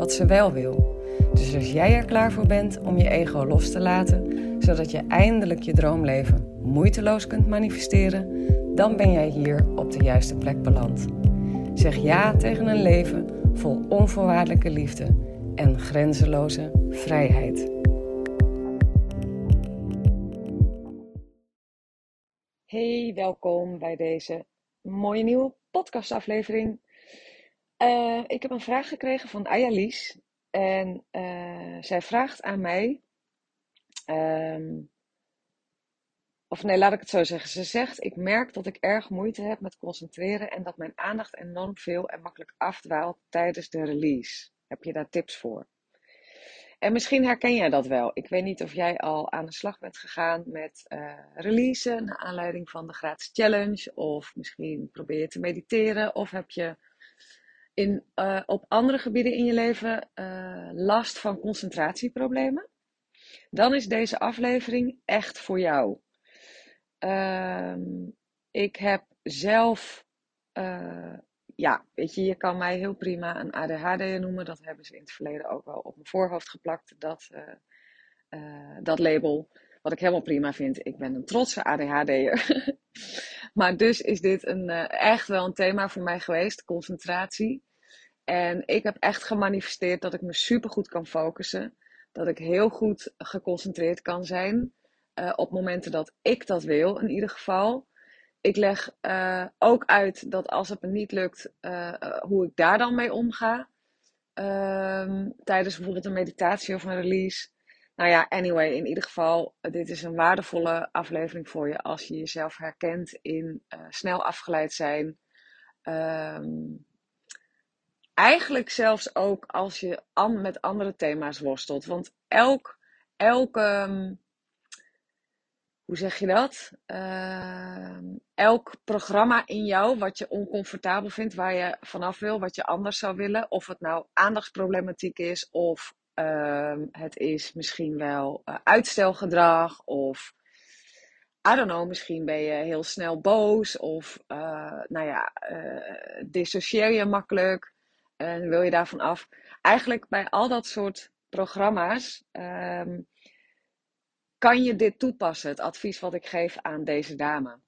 wat ze wel wil. Dus als jij er klaar voor bent om je ego los te laten, zodat je eindelijk je droomleven moeiteloos kunt manifesteren, dan ben jij hier op de juiste plek beland. Zeg ja tegen een leven vol onvoorwaardelijke liefde en grenzeloze vrijheid. Hey, welkom bij deze mooie nieuwe podcastaflevering. Uh, ik heb een vraag gekregen van Ayalies. En uh, zij vraagt aan mij. Um, of nee, laat ik het zo zeggen. Ze zegt: Ik merk dat ik erg moeite heb met concentreren en dat mijn aandacht enorm veel en makkelijk afdwaalt tijdens de release. Heb je daar tips voor? En misschien herken jij dat wel. Ik weet niet of jij al aan de slag bent gegaan met uh, releasen naar aanleiding van de gratis challenge. Of misschien probeer je te mediteren. Of heb je in, uh, op andere gebieden in je leven uh, last van concentratieproblemen. Dan is deze aflevering echt voor jou. Uh, ik heb zelf ja, weet je, je kan mij heel prima een ADHD noemen. Dat hebben ze in het verleden ook wel op mijn voorhoofd geplakt, dat, dat label. Wat ik helemaal prima vind. Ik ben een trotse ADHD'er. maar dus is dit een, echt wel een thema voor mij geweest, concentratie. En ik heb echt gemanifesteerd dat ik me super goed kan focussen. Dat ik heel goed geconcentreerd kan zijn. op momenten dat ik dat wil, in ieder geval ik leg uh, ook uit dat als het me niet lukt, uh, hoe ik daar dan mee omga. Um, tijdens bijvoorbeeld een meditatie of een release. Nou ja, anyway, in ieder geval, dit is een waardevolle aflevering voor je als je jezelf herkent in snel afgeleid zijn. Um, eigenlijk zelfs ook als je met andere thema's worstelt. Want elk, elke. Um, hoe zeg je dat? Uh, elk programma in jou wat je oncomfortabel vindt, waar je vanaf wil, wat je anders zou willen. Of het nou aandachtsproblematiek is, of uh, het is misschien wel uh, uitstelgedrag, of I don't know, misschien ben je heel snel boos, of uh, nou ja, uh, dissocieer je makkelijk en wil je daarvan af. Eigenlijk bij al dat soort programma's. Um, kan je dit toepassen, het advies wat ik geef aan deze dame?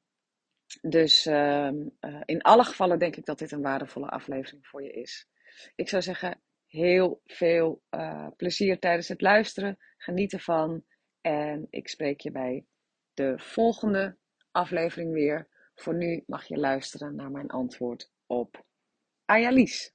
Dus uh, uh, in alle gevallen denk ik dat dit een waardevolle aflevering voor je is. Ik zou zeggen, heel veel uh, plezier tijdens het luisteren. Geniet ervan. En ik spreek je bij de volgende aflevering weer. Voor nu mag je luisteren naar mijn antwoord op Ayalies.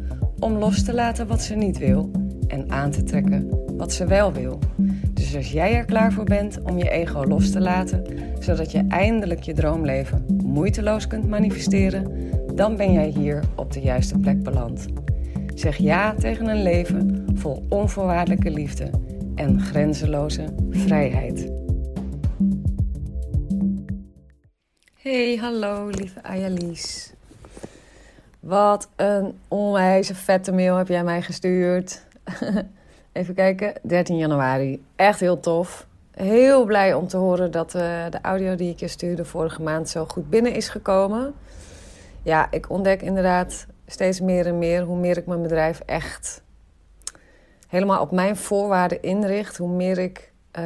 om los te laten wat ze niet wil en aan te trekken wat ze wel wil. Dus als jij er klaar voor bent om je ego los te laten, zodat je eindelijk je droomleven moeiteloos kunt manifesteren, dan ben jij hier op de juiste plek beland. Zeg ja tegen een leven vol onvoorwaardelijke liefde en grenzeloze vrijheid. Hey, hallo lieve Ayalies. Wat een onwijze vette mail heb jij mij gestuurd. Even kijken, 13 januari. Echt heel tof. Heel blij om te horen dat uh, de audio die ik je stuurde vorige maand zo goed binnen is gekomen. Ja, ik ontdek inderdaad steeds meer en meer hoe meer ik mijn bedrijf echt helemaal op mijn voorwaarden inricht. Hoe meer ik, uh,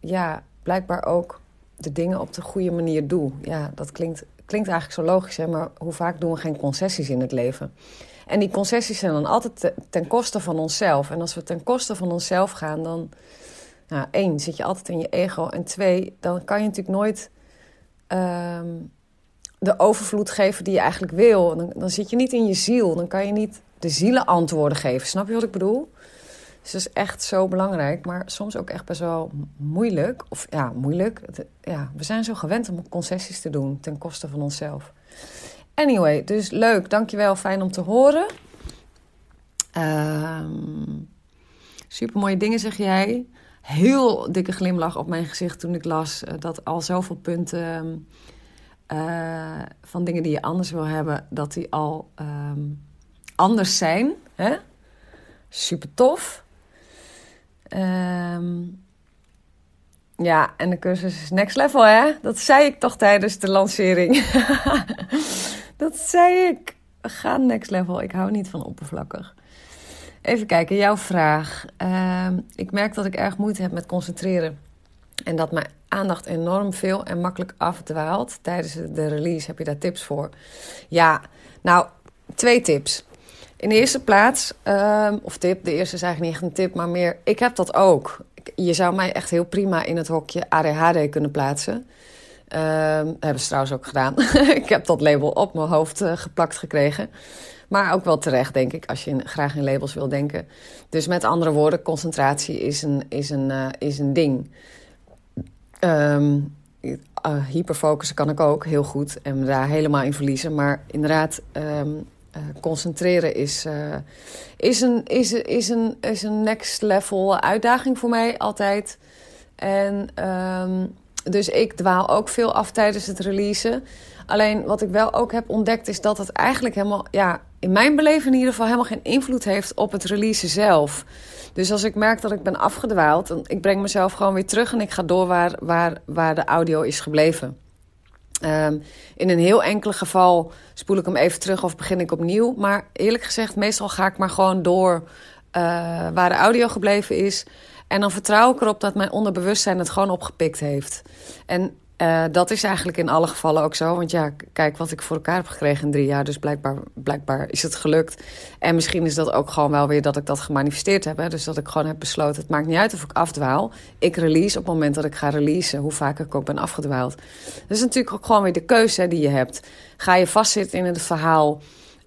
ja, blijkbaar ook de dingen op de goede manier doe. Ja, dat klinkt, klinkt eigenlijk zo logisch, hè, maar hoe vaak doen we geen concessies in het leven? En die concessies zijn dan altijd ten koste van onszelf. En als we ten koste van onszelf gaan, dan, nou, één, zit je altijd in je ego. En twee, dan kan je natuurlijk nooit ehm, de overvloed geven die je eigenlijk wil. Dan, dan zit je niet in je ziel. Dan kan je niet de zielen antwoorden geven. Snap je wat ik bedoel? Dus dat is echt zo belangrijk, maar soms ook echt best wel moeilijk. Of ja, moeilijk. Ja, we zijn zo gewend om concessies te doen ten koste van onszelf. Anyway, dus leuk. Dankjewel. Fijn om te horen. Um, Super mooie dingen zeg jij. Heel dikke glimlach op mijn gezicht toen ik las eh, dat al zoveel punten uh, van dingen die je anders wil hebben, dat die al um, anders zijn. Hè? Super tof. Um, ja, en de cursus is next level, hè? Dat zei ik toch tijdens de lancering. dat zei ik. Gaan next level. Ik hou niet van oppervlakkig. Even kijken, jouw vraag. Uh, ik merk dat ik erg moeite heb met concentreren. En dat mijn aandacht enorm veel en makkelijk afdwaalt. Tijdens de release heb je daar tips voor. Ja, nou, twee tips. In de eerste plaats, um, of tip, de eerste is eigenlijk niet echt een tip, maar meer, ik heb dat ook. Je zou mij echt heel prima in het hokje ADHD kunnen plaatsen. Dat hebben ze trouwens ook gedaan. ik heb dat label op mijn hoofd uh, geplakt gekregen. Maar ook wel terecht, denk ik, als je graag in labels wil denken. Dus met andere woorden, concentratie is een, is een, uh, is een ding. Um, uh, hyperfocussen kan ik ook heel goed en daar helemaal in verliezen. Maar inderdaad, uh, concentreren is, uh, is, een, is, is, een, is een next level uitdaging voor mij altijd. En um, dus ik dwaal ook veel af tijdens het releasen. Alleen wat ik wel ook heb ontdekt is dat het eigenlijk helemaal, ja, in mijn beleving in ieder geval helemaal geen invloed heeft op het releasen zelf. Dus als ik merk dat ik ben afgedwaald, dan ik breng mezelf gewoon weer terug en ik ga door waar, waar, waar de audio is gebleven. Um, in een heel enkele geval spoel ik hem even terug of begin ik opnieuw. Maar eerlijk gezegd, meestal ga ik maar gewoon door uh, waar de audio gebleven is. En dan vertrouw ik erop dat mijn onderbewustzijn het gewoon opgepikt heeft. En uh, dat is eigenlijk in alle gevallen ook zo. Want ja, kijk wat ik voor elkaar heb gekregen in drie jaar. Dus blijkbaar, blijkbaar is het gelukt. En misschien is dat ook gewoon wel weer dat ik dat gemanifesteerd heb. Hè? Dus dat ik gewoon heb besloten, het maakt niet uit of ik afdwaal. Ik release op het moment dat ik ga releasen. Hoe vaak ik ook ben afgedwaald. Dat is natuurlijk ook gewoon weer de keuze die je hebt. Ga je vastzitten in het verhaal...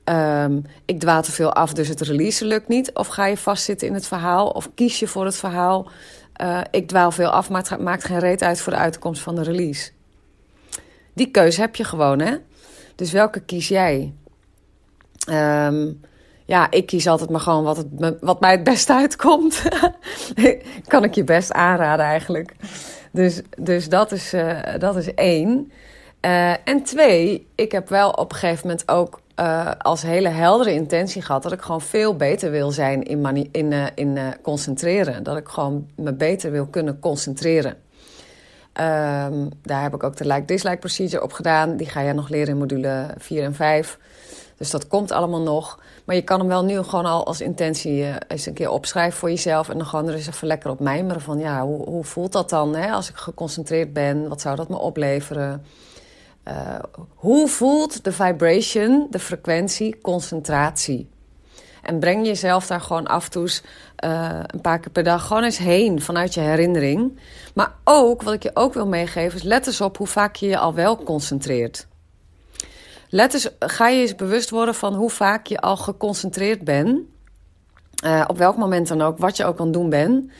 Um, ik dwaal te veel af, dus het release lukt niet. Of ga je vastzitten in het verhaal? Of kies je voor het verhaal... Uh, ik dwaal veel af, maar het maakt geen reet uit voor de uitkomst van de release. Die keuze heb je gewoon, hè? Dus welke kies jij? Um, ja, ik kies altijd maar gewoon wat, het, wat mij het beste uitkomt. kan ik je best aanraden eigenlijk. Dus, dus dat, is, uh, dat is één. Uh, en twee, ik heb wel op een gegeven moment ook uh, als hele heldere intentie gehad dat ik gewoon veel beter wil zijn in, in, uh, in uh, concentreren. Dat ik gewoon me beter wil kunnen concentreren. Um, daar heb ik ook de like-dislike procedure op gedaan. Die ga je nog leren in module 4 en 5. Dus dat komt allemaal nog. Maar je kan hem wel nu gewoon al als intentie eens een keer opschrijven voor jezelf. En dan gewoon er eens even lekker op mijmeren van... ja, hoe, hoe voelt dat dan hè, als ik geconcentreerd ben? Wat zou dat me opleveren? Uh, hoe voelt de vibration, de frequentie, concentratie? En breng jezelf daar gewoon af en toe uh, een paar keer per dag gewoon eens heen vanuit je herinnering. Maar ook, wat ik je ook wil meegeven, is let eens op hoe vaak je je al wel concentreert. Let eens, ga je eens bewust worden van hoe vaak je al geconcentreerd bent. Uh, op welk moment dan ook, wat je ook aan het doen bent.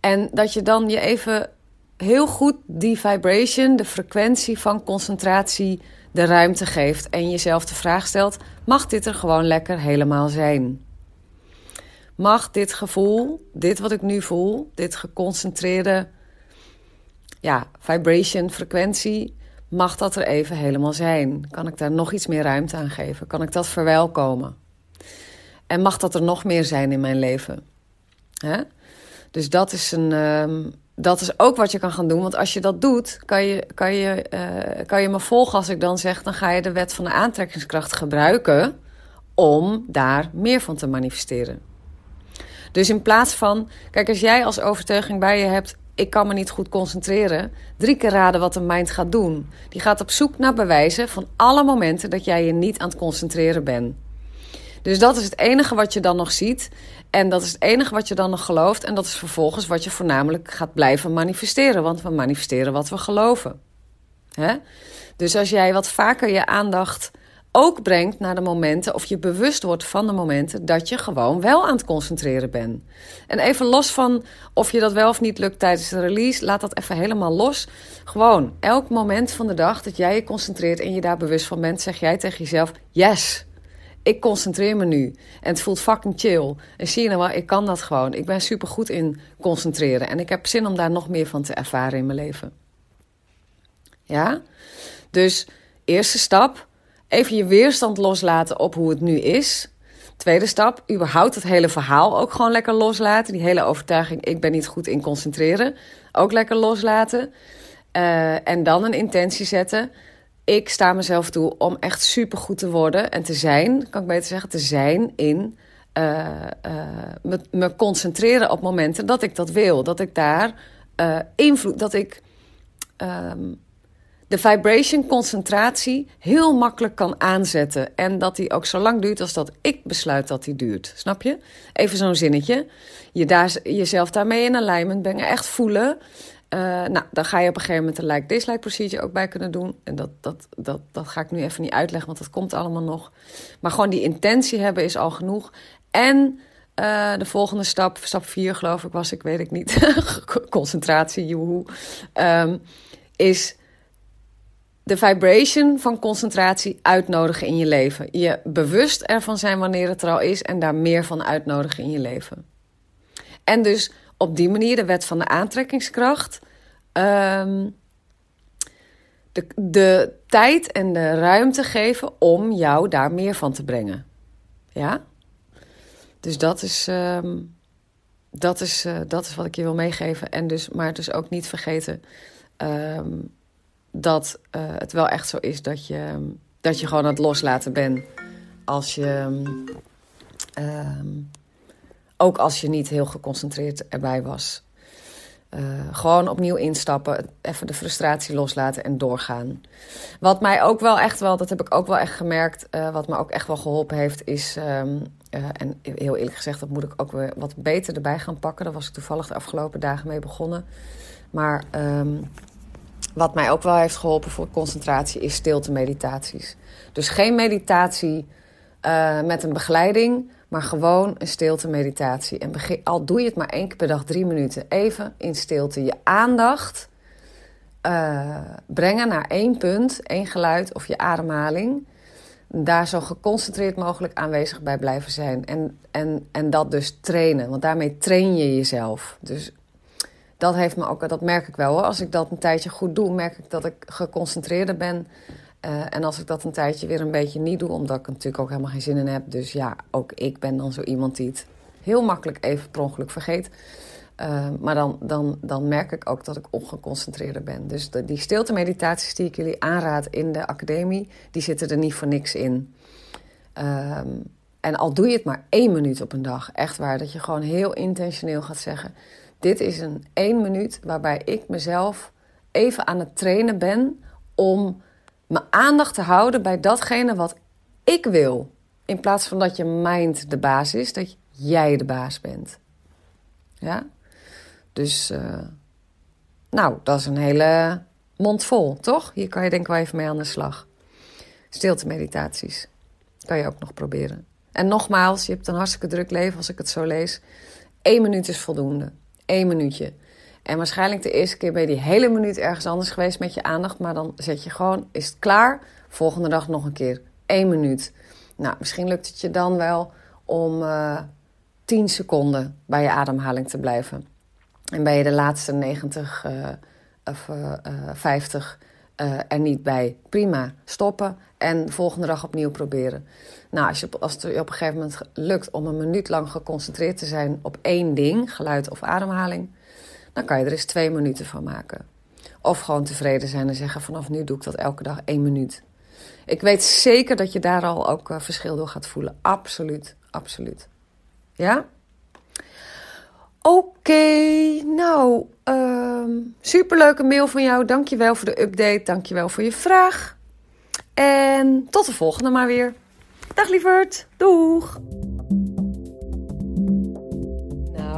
En dat je dan je even heel goed die vibration, de frequentie van concentratie, de ruimte geeft en jezelf de vraag stelt: mag dit er gewoon lekker helemaal zijn? Mag dit gevoel, dit wat ik nu voel, dit geconcentreerde ja, vibration, frequentie, mag dat er even helemaal zijn? Kan ik daar nog iets meer ruimte aan geven? Kan ik dat verwelkomen? En mag dat er nog meer zijn in mijn leven? Dus dat is een, um, dat is ook wat je kan gaan doen. Want als je dat doet, kan je, kan, je, uh, kan je me volgen als ik dan zeg... dan ga je de wet van de aantrekkingskracht gebruiken... om daar meer van te manifesteren. Dus in plaats van... Kijk, als jij als overtuiging bij je hebt... ik kan me niet goed concentreren. Drie keer raden wat een mind gaat doen. Die gaat op zoek naar bewijzen van alle momenten dat jij je niet aan het concentreren bent. Dus dat is het enige wat je dan nog ziet. En dat is het enige wat je dan nog gelooft. En dat is vervolgens wat je voornamelijk gaat blijven manifesteren. Want we manifesteren wat we geloven. Dus als jij wat vaker je aandacht ook brengt naar de momenten, of je bewust wordt van de momenten, dat je gewoon wel aan het concentreren bent. En even los van of je dat wel of niet lukt tijdens de release, laat dat even helemaal los. Gewoon elk moment van de dag dat jij je concentreert en je daar bewust van bent, zeg jij tegen jezelf: Yes, ik concentreer me nu. En het voelt fucking chill. En zie je nou wel, ik kan dat gewoon. Ik ben super goed in concentreren. En ik heb zin om daar nog meer van te ervaren in mijn leven. Ja? Dus eerste stap, even je weerstand loslaten op hoe het nu is. Tweede stap, überhaupt het hele verhaal ook gewoon lekker loslaten. Die hele overtuiging, ik ben niet goed in concentreren, ook lekker loslaten. Uh, en dan een intentie zetten. Ik sta mezelf toe om echt super goed te worden en te zijn, kan ik beter zeggen, te zijn in uh, uh, me, concentreren op momenten dat ik dat wil. Dat ik daar invloed, dat ik um, de vibration concentratie heel makkelijk kan aanzetten. En dat die ook zo lang duurt als dat ik besluit dat die duurt. Snap je? Even zo'n zinnetje. Je daar, jezelf daarmee in alignment brengen. Echt voelen. Uh, nou, dan ga je op een gegeven moment een like-dislike procedure ook bij kunnen doen. En dat, dat, dat, dat ga ik nu even niet uitleggen, want dat komt allemaal nog. Maar gewoon die intentie hebben is al genoeg. En uh, de volgende stap, stap 4 geloof ik was, ik weet ik niet. Concentratie, joehoe. Um, is de vibration van concentratie uitnodigen in je leven. Je bewust ervan zijn wanneer het er al is en daar meer van uitnodigen in je leven. En dus op die manier de wet van de aantrekkingskracht. Um, de, de tijd en de ruimte geven om jou daar meer van te brengen. Ja? Dus dat is, um, dat is, uh, dat is wat ik je wil meegeven. En dus, maar dus ook niet vergeten. Um, dat uh, het wel echt zo is dat je, dat je gewoon aan het loslaten bent. Als je. Ook als je niet heel geconcentreerd erbij was. Uh, gewoon opnieuw instappen, even de frustratie loslaten en doorgaan. Wat mij ook wel echt wel, dat heb ik ook wel echt gemerkt, uh, wat me ook echt wel geholpen heeft, is, um, uh, en heel eerlijk gezegd, dat moet ik ook weer wat beter erbij gaan pakken. Daar was ik toevallig de afgelopen dagen mee begonnen. Maar um, wat mij ook wel heeft geholpen voor concentratie is stilte meditaties. Dus geen meditatie met een begeleiding, maar gewoon een stilte meditatie. En begin, al doe je het maar één keer per dag, drie minuten, even in stilte je aandacht uh, brengen naar één punt, één geluid of je ademhaling. Daar zo geconcentreerd mogelijk aanwezig bij blijven zijn. En, en, en dat dus trainen, want daarmee train je jezelf. Dus dat heeft me ook, dat merk ik wel hoor. Als ik dat een tijdje goed doe, merk ik dat ik geconcentreerder ben. Uh, en als ik dat een tijdje weer een beetje niet doe, omdat ik natuurlijk ook helemaal geen zin in heb. Dus ja, ook ik ben dan zo iemand die het heel makkelijk even per ongeluk vergeet. Uh, maar dan, dan, dan merk ik ook dat ik ongeconcentreerder ben. Dus die stilte meditaties die ik jullie aanraad in de academie, die zitten er niet voor niks in. Um, en al doe je het maar één minuut op een dag, echt waar, dat je gewoon heel intentioneel gaat zeggen: dit is een één minuut waarbij ik mezelf even aan het trainen ben om mijn aandacht te houden bij datgene wat ik wil. In plaats van dat je mind de baas is, dat jij de baas bent. Ja? Dus, uh, nou, dat is een hele mond vol, toch? Hier kan je denk ik wel even mee aan de slag. Stilte meditaties. Kan je ook nog proberen. En nogmaals, je hebt een hartstikke druk leven als ik het zo lees. Eén minuut is voldoende. Eén minuutje. En waarschijnlijk de eerste keer ben je die hele minuut ergens anders geweest met je aandacht. Maar dan zet je gewoon, is het klaar? Volgende dag nog een keer. Eén minuut. Nou, misschien lukt het je dan wel om uh, 10 seconden bij je ademhaling te blijven. En ben je de laatste 90 uh, of uh, 50 uh, er niet bij. Prima, stoppen en volgende dag opnieuw proberen. Nou, als, je, als het op een gegeven moment lukt om een minuut lang geconcentreerd te zijn op één ding, geluid of ademhaling, dan kan je er eens twee minuten van maken. Of gewoon tevreden zijn en zeggen: vanaf nu doe ik dat elke dag één minuut. Ik weet zeker dat je daar al ook uh, verschil door gaat voelen. Absoluut, absoluut. Ja? Oké, nou, um, superleuke mail van jou. Dankjewel voor de update. Dankjewel voor je vraag. En tot de volgende maar weer. Dag lieverd, doeg!